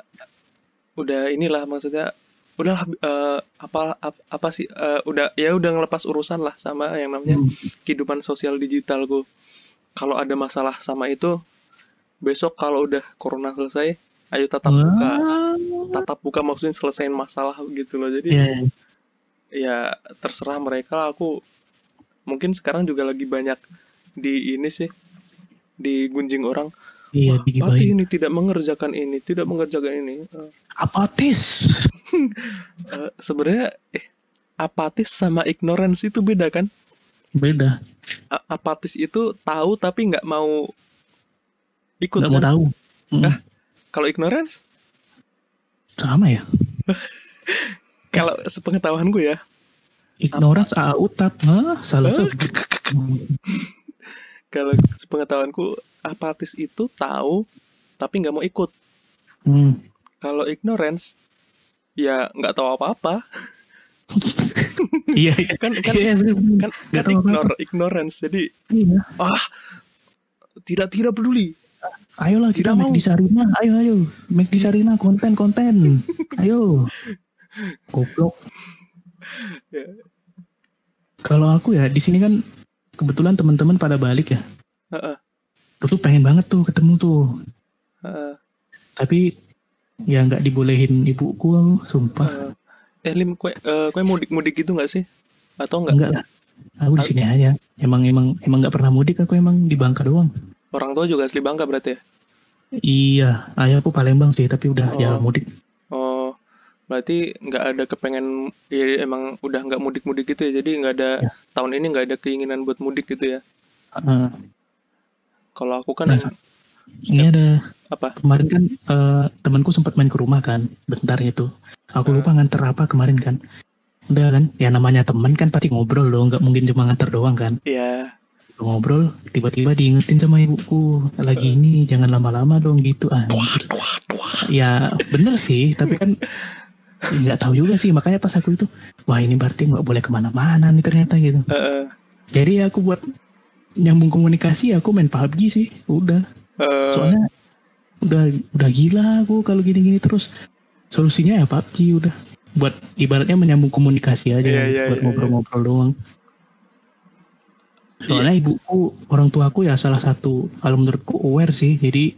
udah inilah maksudnya udahlah eh, apa ap- apa sih eh, udah ya udah ngelepas urusan lah sama yang namanya Hmm. kehidupan sosial digitalku kalau ada masalah sama itu besok kalau udah corona selesai ayo tatap muka Wah. tatap muka maksudnya selesaiin masalah gitu loh jadi Iya, iya. ya terserah mereka lah, aku mungkin sekarang juga lagi banyak di ini sih digunjing orang Iya, Wah, Pati digibahin. ini tidak mengerjakan ini tidak mengerjakan ini Eh, Apatis. eh, sebenarnya eh apatis sama ignorance itu beda kan Beda. A- apatis itu tahu tapi nggak mau ikut Nggak mau kan? tahu. Hmm. Ah. kalau ignorance Sama ya. kalau sepengetahuan gue ya Ignorance AA utat. Hah? Salah. Hmm. kalau sepengetahuanku apatis itu tahu tapi nggak mau ikut Hmm. kalau ignorance ya nggak tahu apa-apa Iya, iya. kan kan Iya, bener. kan, kan ignore ignorance jadi Iya. ah tidak tidak peduli Ayolah kita Tidak make mau. di Sarina. Ayo ayo. Make di Sarina konten konten. Ayo. Goblok. Ya. Kalau aku ya di sini kan kebetulan teman-teman pada balik ya. Heeh, Aku tuh pengen banget tuh ketemu tuh. heeh, Tapi ya nggak dibolehin ibuku aku, sumpah. heeh. eh lim kue eh, kue mudik mudik gitu nggak sih atau nggak Enggak lah. Aku di sini aja. Emang emang emang nggak pernah mudik aku emang di Bangka doang. orang tua juga asli bangka berarti ya Iya, ayahku Palembang sih, tapi udah Oh. ya mudik. Berarti nggak ada kepengen ya emang udah nggak mudik mudik gitu ya jadi nggak ada Ya. tahun ini nggak ada keinginan buat mudik gitu ya Heeh. kalau aku kan Nah, ini ada apa kemarin kan eh, temanku sempat main ke rumah kan, bentar itu. Aku Hmm. lupa nganter apa kemarin kan. Udah kan, ya namanya teman kan pasti ngobrol dong, nggak mungkin cuma nganter doang kan. ya Ngobrol, tiba-tiba diingetin sama ibuku, lagi ini jangan lama-lama dong gitu anjir. Ya bener sih, tapi kan nggak tahu juga sih, makanya pas aku itu, wah ini berarti nggak boleh ke mana-mana nih ternyata gitu. Heeh, Jadi aku buat nyambung komunikasi aku main PUBG sih, udah. eh, Soalnya udah udah gila aku kalau gini-gini terus. Solusinya ya PUBG udah. Buat ibaratnya menyambung komunikasi aja Iya, iya, buat iya, ngobrol-ngobrol doang. Soalnya Iya. ibuku, orang tuaku ya salah satu kalau menurutku aware sih. Jadi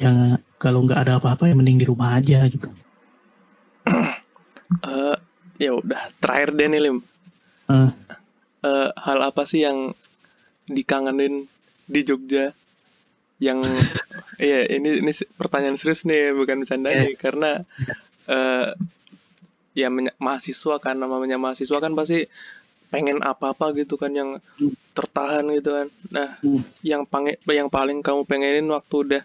yang kalau nggak ada apa-apa ya mending di rumah aja gitu. Eh, ya udah terakhir deh nih lim Eh. Eh, hal apa sih yang dikangenin di Jogja yang iya ini ini pertanyaan serius nih bukan bercanda nih karena eh ya mahasiswa kan namanya mahasiswa kan pasti pengen apa-apa gitu kan yang Hmm. tertahan gitu kan nah Hmm. yang pange, yang paling kamu pengenin waktu udah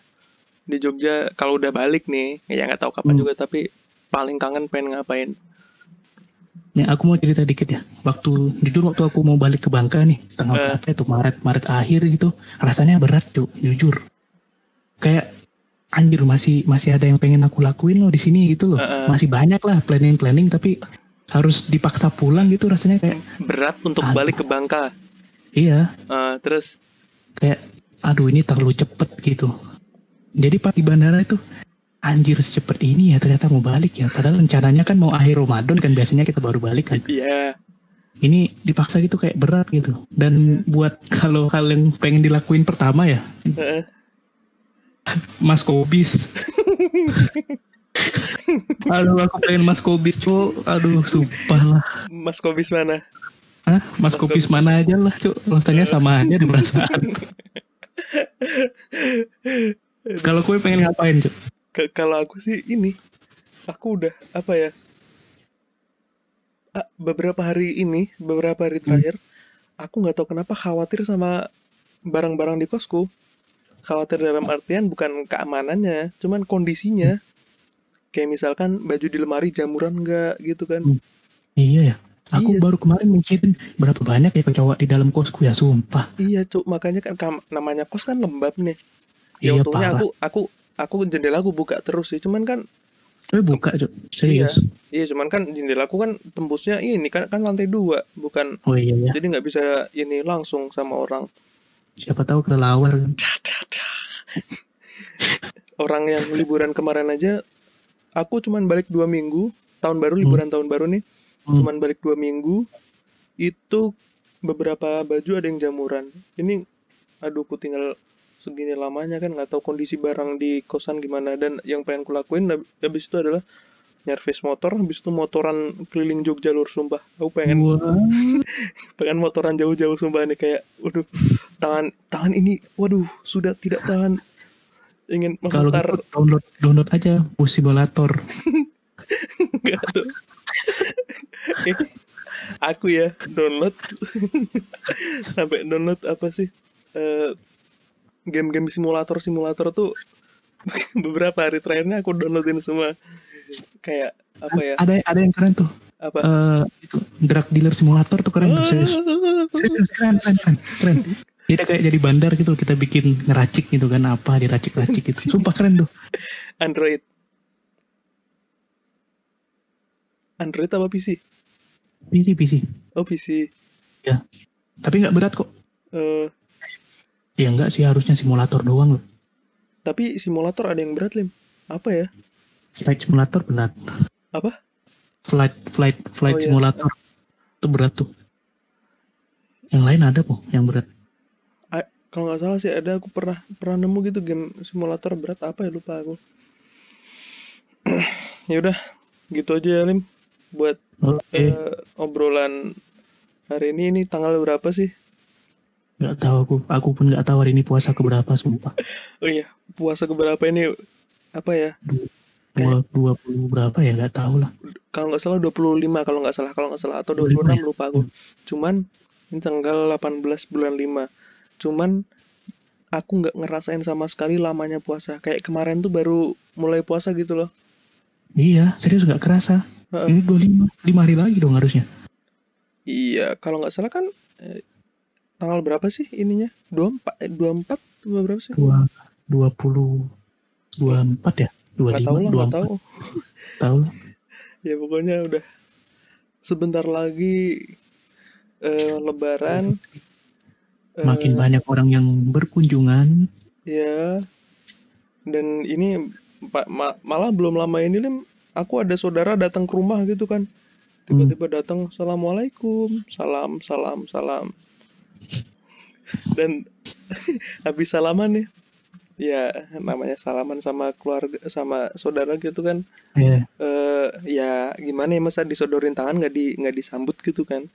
di Jogja kalau udah balik nih ya nggak tahu kapan Hmm. juga tapi paling kangen pengen ngapain Nih aku mau cerita dikit ya. Waktu jujur waktu aku mau balik ke Bangka nih, tanggal Eh. berapa itu Maret Maret akhir gitu, rasanya berat tuh, jujur. Kayak anjir masih masih ada yang pengen aku lakuin loh di sini gitu loh. Eh, eh. Masih banyak lah planning planning tapi harus dipaksa pulang gitu rasanya kayak berat untuk Aduh. balik ke Bangka iya Eh, terus kayak aduh ini terlalu cepet gitu. Jadi pas di bandara itu anjir secepat ini ya ternyata mau balik ya. Padahal rencananya kan mau akhir Ramadan kan biasanya kita baru balik kan. ya ini dipaksa gitu kayak berat gitu. Dan buat kalau kalian pengen dilakuin pertama ya eh, mas kobis. Aduh aku pengen mas kobis cuk. Aduh sumpah lah. Mas Kobis mana? Hah? mas Mas kobis mana aja lah cuk. Rasanya sama aja di perasaan. Kalau kue pengen ngapain cuk Ke- kalau aku sih ini aku udah apa ya ah, beberapa hari ini beberapa hari terakhir aku nggak tahu kenapa khawatir sama barang-barang di kosku khawatir dalam artian bukan keamanannya cuman kondisinya kayak misalkan baju di lemari jamuran nggak gitu kan Hmm. Iya ya. Aku Iya. baru kemarin mikirin berapa banyak ya kecoa di dalam kosku ya sumpah. iya cuk makanya kan namanya kos kan lembab nih ya Iya untungnya parah. aku aku aku jendela aku buka terus sih cuman kan Tapi buka Cok. serius. iya cuman kan jendela aku kan tembusnya ini kan kan lantai dua bukan Oh iya ya. jadi nggak bisa ini langsung sama orang Siapa tahu kelelawar kan. orang yang liburan kemarin aja aku cuman balik dua minggu tahun baru Hmm. liburan tahun baru nih Hmm. cuman balik dua minggu itu beberapa baju ada yang jamuran ini aduh ku tinggal segini lamanya kan nggak tahu kondisi barang di kosan gimana dan yang pengen ku lakuin hab- habis itu adalah nyervis motor habis itu motoran keliling Jogja lur sumpah aku pengen Wah. pengen motoran jauh-jauh sumpah nih kayak waduh tangan tangan ini waduh sudah tidak tahan ingin Kalau gitu download download aja bus simulator. Nggak ada. Eh, aku ya download sampai download apa sih Eh, game-game simulator simulator tuh beberapa hari terakhirnya aku downloadin semua kayak apa ya Ada ada yang keren tuh. apa Eh itu drug dealer simulator tuh keren tuh serius. Serius keren keren keren. keren. Jadi kayak jadi bandar gitu kita bikin ngeracik gitu kan apa diracik-racik gitu. Sumpah keren tuh. Android Android apa PC PC PC. oh PC Tapi nggak berat kok. Eh, Ya enggak sih harusnya simulator doang loh. tapi simulator ada yang berat lim apa ya Flight simulator berat. Apa? Flight flight flight Oh, iya. simulator itu berat tuh. Yang lain ada kok yang berat. kalau nggak salah sih ada aku pernah pernah nemu gitu game simulator berat apa ya lupa aku ya udah gitu aja ya lim buat Oke. eh, obrolan hari ini ini tanggal berapa sih Nggak tahu aku. Aku pun nggak tahu hari ini puasa keberapa sumpah. oh iya puasa keberapa ini apa ya Dua dua puluh berapa ya nggak tahu lah. kalau nggak salah 25 kalau nggak salah kalau nggak salah atau 25 26 lupa aku cuman ini tanggal 18 bulan 5 cuman aku nggak ngerasain sama sekali lamanya puasa kayak kemarin tuh baru mulai puasa gitu loh Iya serius nggak kerasa. Heeh. Ini dua lima lima hari lagi dong harusnya. Iya, kalau nggak salah kan eh, tanggal berapa sih ininya? 24 eh, 24 dua berapa sih? Dua dua puluh dua empat ya. Dua Nggak tahu lima lah, dua nggak empat tahu. tahu. Ya pokoknya udah sebentar lagi eh, lebaran. Makin Eh, banyak orang yang berkunjungan. Ya. Dan ini ma- malah belum lama ini Lim, aku ada saudara datang ke rumah gitu kan. Tiba-tiba datang, "Assalamualaikum." Salam, salam, salam. Dan habis salaman nih. Ya, namanya salaman sama keluarga sama saudara gitu kan. Ya, Eh ya gimana ya masa disodorin tangan nggak di nggak disambut gitu kan.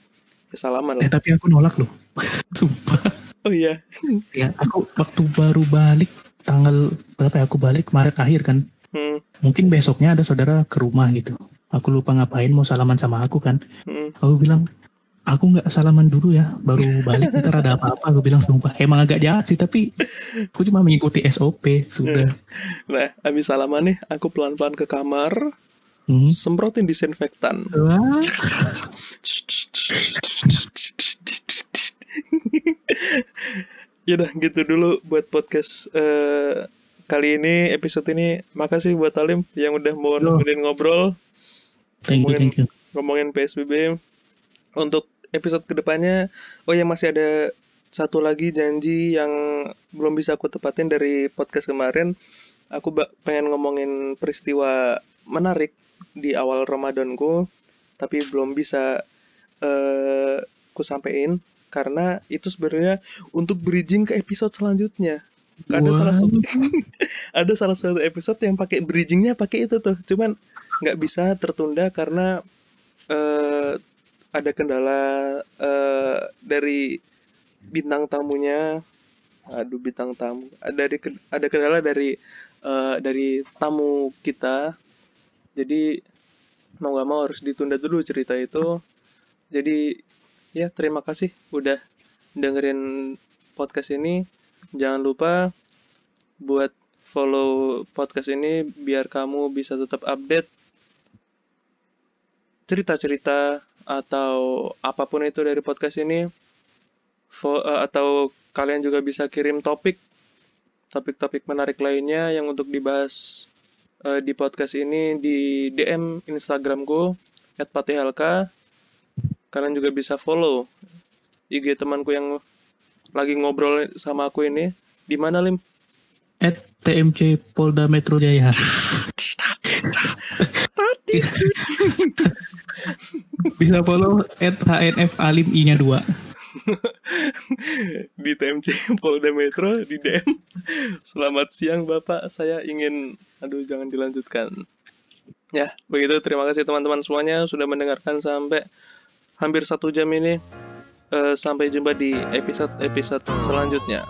Ya salaman eh, lah. tapi aku nolak loh. Sumpah. Oh iya. Ya aku waktu baru balik tanggal berapa ya aku balik Maret akhir kan. Hmm, Mungkin besoknya ada saudara ke rumah gitu. Aku lupa ngapain mau salaman sama aku kan. hmm. Aku bilang aku nggak salaman dulu ya baru balik ntar ada apa-apa aku bilang sumpah emang agak jahat sih tapi aku cuma mengikuti SOP sudah Nah, habis salaman nih, aku pelan-pelan ke kamar, hmm. semprotin disinfektan. Wah, Yaudah gitu dulu buat podcast eh, kali ini episode ini. Makasih buat Alim yang udah mau nemenin ngobrol thank you thank you ngomongin PSBB. Untuk episode ke depannya, oh ya masih ada satu lagi janji yang belum bisa aku tepatin dari podcast kemarin. Aku pengen ngomongin peristiwa menarik di awal Ramadanku, tapi belum bisa eh ku sampein karena itu sebenarnya untuk bridging ke episode selanjutnya. Ada Wow. salah satu ada salah satu episode yang pakai bridgingnya pakai itu tuh, cuman nggak bisa tertunda karena eh ada kendala eh dari bintang tamunya. Aduh bintang tamu. Ada dari ada kendala dari eh, dari tamu kita Jadi mau gak mau harus ditunda dulu cerita itu. Jadi ya terima kasih udah dengerin podcast ini. Jangan lupa buat follow podcast ini biar kamu bisa tetap update cerita-cerita atau apa pun itu dari podcast ini Fo- eh, atau kalian juga bisa kirim topik topik-topik menarik lainnya yang untuk dibahas eh, di podcast ini di DM Instagramku @patihalka kalian juga bisa follow IG temanku yang lagi ngobrol sama aku ini. Di mana lim? At TMC Polda Metro Jaya. Bisa follow at HNF Alim I-nya 2. di TMC Polda Metro di DM. Selamat siang Bapak, saya ingin aduh jangan dilanjutkan. Ya, begitu terima kasih teman-teman semuanya sudah mendengarkan sampai hampir satu jam ini. Eh, sampai jumpa di episode-episode selanjutnya.